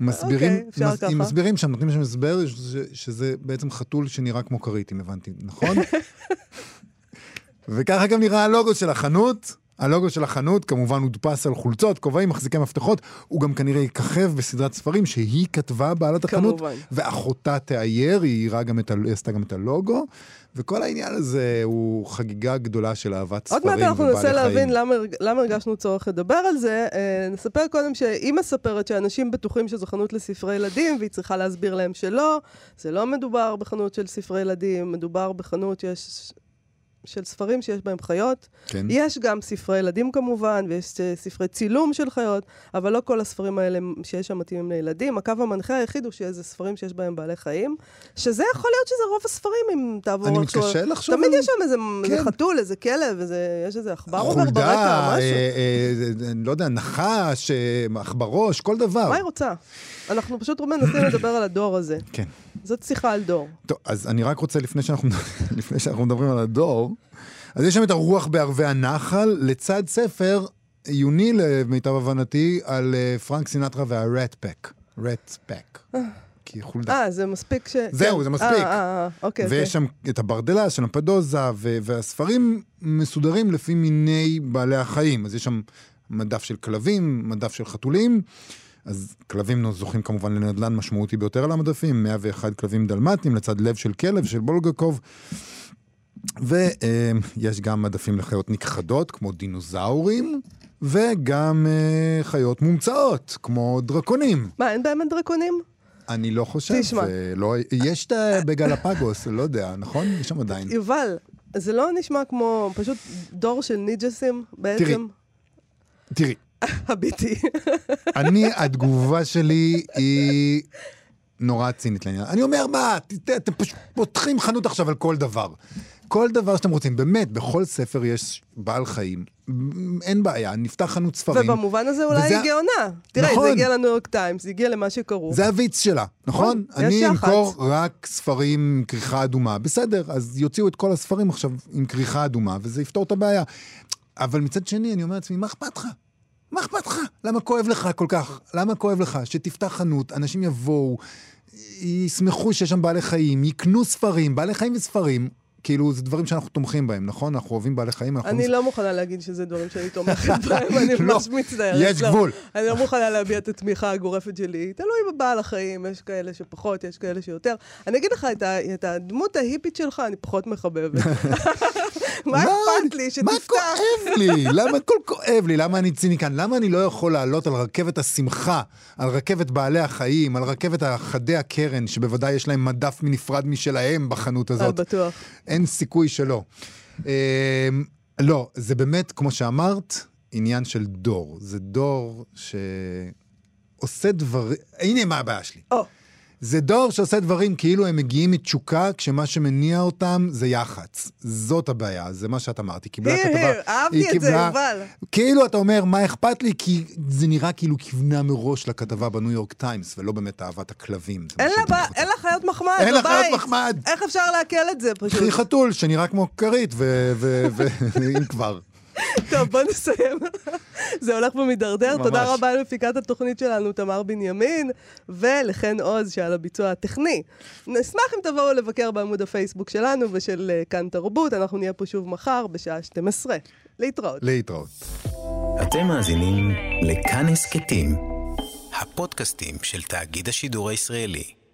מסבירים, אוקיי, אפשר מס- ככה. מסבירים שם, נותנים שם הסבר ש- שזה בעצם חתול שנראה כמו כרית, אם הבנתי, נכון? וככה גם נראה הלוגו של החנות. הלוגו של החנות כמובן הודפס על חולצות, כובעים, מחזיקי מפתחות. הוא גם כנראה יככב בסדרת ספרים שהיא כתבה, בעלת החנות. כמובן. ואחותה תאייר, היא גם את עשתה גם את הלוגו. וכל העניין הזה הוא חגיגה גדולה של אהבת עוד ספרים מעט ובעלי אנחנו חיים. ננסה להבין למה, למה הרגשנו צורך לדבר על זה. אה, נספר קודם שהיא מספרת שאנשים בטוחים שזו חנות לספרי ילדים, והיא צריכה להסביר להם שלא. זה לא מדובר בחנות של ספרי ילדים, מדובר בחנות שיש... של ספרים שיש בהם חיות. כן. יש גם ספרי ילדים כמובן, ויש אה, ספרי צילום של חיות, אבל לא כל הספרים האלה שיש שם מתאימים לילדים. הקו המנחה היחיד הוא שזה ספרים שיש בהם בעלי חיים, שזה יכול להיות שזה רוב הספרים, אם תעבור אני. מתקשה לחשוב תמיד על- יש שם איזה, כן. חתול, איזה כלב, איזה, יש איזה עכבר עובר ברקע, משהו. אה, אה, לא יודע, נחש, אה, עכברוש, כל דבר. מה היא רוצה? אנחנו פשוט מנסים לדבר על הדור הזה. כן. זאת שיחה על דור. טוב, אז אני רק רוצה, לפני שאנחנו, לפני שאנחנו מדברים על הדור, אז יש שם את הרוח בערבי הנחל, לצד ספר עיוני למיטב הבנתי, על אה, פרנק סינטרה והרט פק. רט פק. כי חולדה. אה, זה מספיק ש... זהו, כן. זה מספיק. אה, אה, אה, אוקיי, אוקיי. ויש שם את הברדלה של המפדוזה, ו- והספרים מסודרים לפי מיני בעלי החיים. אז יש שם מדף של כלבים, מדף של חתולים. אז כלבים זוכים כמובן לנדלן משמעותי ביותר על המדפים, 101 כלבים דלמטים לצד לב של כלב של בולגקוב. ויש גם מדפים לחיות נכחדות, כמו דינוזאורים, וגם אה, חיות מומצאות, כמו דרקונים. מה, אין באמת דרקונים? אני לא חושב, תשמע. לא, יש את ה- בגלפגוס, לא יודע, נכון? יש שם עדיין. יובל, זה לא נשמע כמו פשוט דור של ניג'סים בעצם? תראי, הביטי. אני, התגובה שלי היא נורא צינית לעניין. אני אומר, מה, אתם פשוט פותחים חנות עכשיו על כל דבר. כל דבר שאתם רוצים, באמת, בכל ספר יש בעל חיים. אין בעיה, נפתח חנות ספרים. ובמובן הזה אולי וזה- היא גאונה. תראה, נכון. זה הגיע לניו יורק טיימס, זה הגיע למה שקראו. זה הוויץ שלה, נכון? נכון, אני יח"צ. אמכור רק ספרים עם כריכה אדומה. בסדר, אז יוציאו את כל הספרים עכשיו עם כריכה אדומה, וזה יפתור את הבעיה. אבל מצד שני, אני אומר לעצמי, מה אכפת לך? מה אכפת לך? למה כואב לך כל כך? למה כואב לך? שתפתח חנות, אנשים יבואו, ישמחו שיש שם בעלי חיים, יקנו ספרים, בעלי חיים וספרים. כאילו, זה דברים שאנחנו תומכים בהם, נכון? אנחנו אוהבים בעלי חיים, אנחנו... אני לא מוכנה להגיד שזה דברים שאני תומכת בהם, אני לא, ממש מצטערת. יש לא. גבול. אני לא מוכנה להביע את התמיכה הגורפת שלי. תלוי בבעל החיים, יש כאלה שפחות, יש כאלה שיותר. אני אגיד לך, את הדמות ההיפית שלך אני פחות מחבבת. מה אכפת לי מה שתפתח? כואב לי? למה הכל כואב לי? למה אני ציניקן? למה אני לא יכול לעלות על רכבת השמחה, על רכבת בעלי החיים, על רכבת חדי הקרן, שבוודאי יש להם מדף נפרד משלהם בחנות אה, הזאת? בטוח. אין סיכוי שלא. אמ, לא, זה באמת, כמו שאמרת, עניין של דור. זה דור שעושה דברים... הנה מה הבעיה שלי. או, זה דור שעושה דברים כאילו הם מגיעים מתשוקה, כשמה שמניע אותם זה יח"צ. זאת הבעיה, זה מה שאת אמרת. היא קיבלה היר, כתבה... היר, אהבתי את זה, יובל. כאילו אתה אומר, מה אכפת לי? כי זה נראה כאילו כיוונה מראש לכתבה בניו יורק טיימס, ולא באמת אהבת הכלבים. אין לה. אין חיות מחמד אין לה. חיות מחמד. איך אפשר לעכל את זה פשוט? חתול שנראה כמו כרית, ואם כבר. טוב, בוא נסיים. זה הולך ומידרדר. תודה רבה למפיקת התוכנית שלנו, תמר בנימין, ולחן עוז, שעל הביצוע הטכני. נשמח אם תבואו לבקר בעמוד הפייסבוק שלנו ושל אה, כאן תרבות. אנחנו נהיה פה שוב מחר בשעה 12. להתראות. להתראות. אתם מאזינים לכאן הסכתים, הפודקאסטים של תאגיד השידור הישראלי.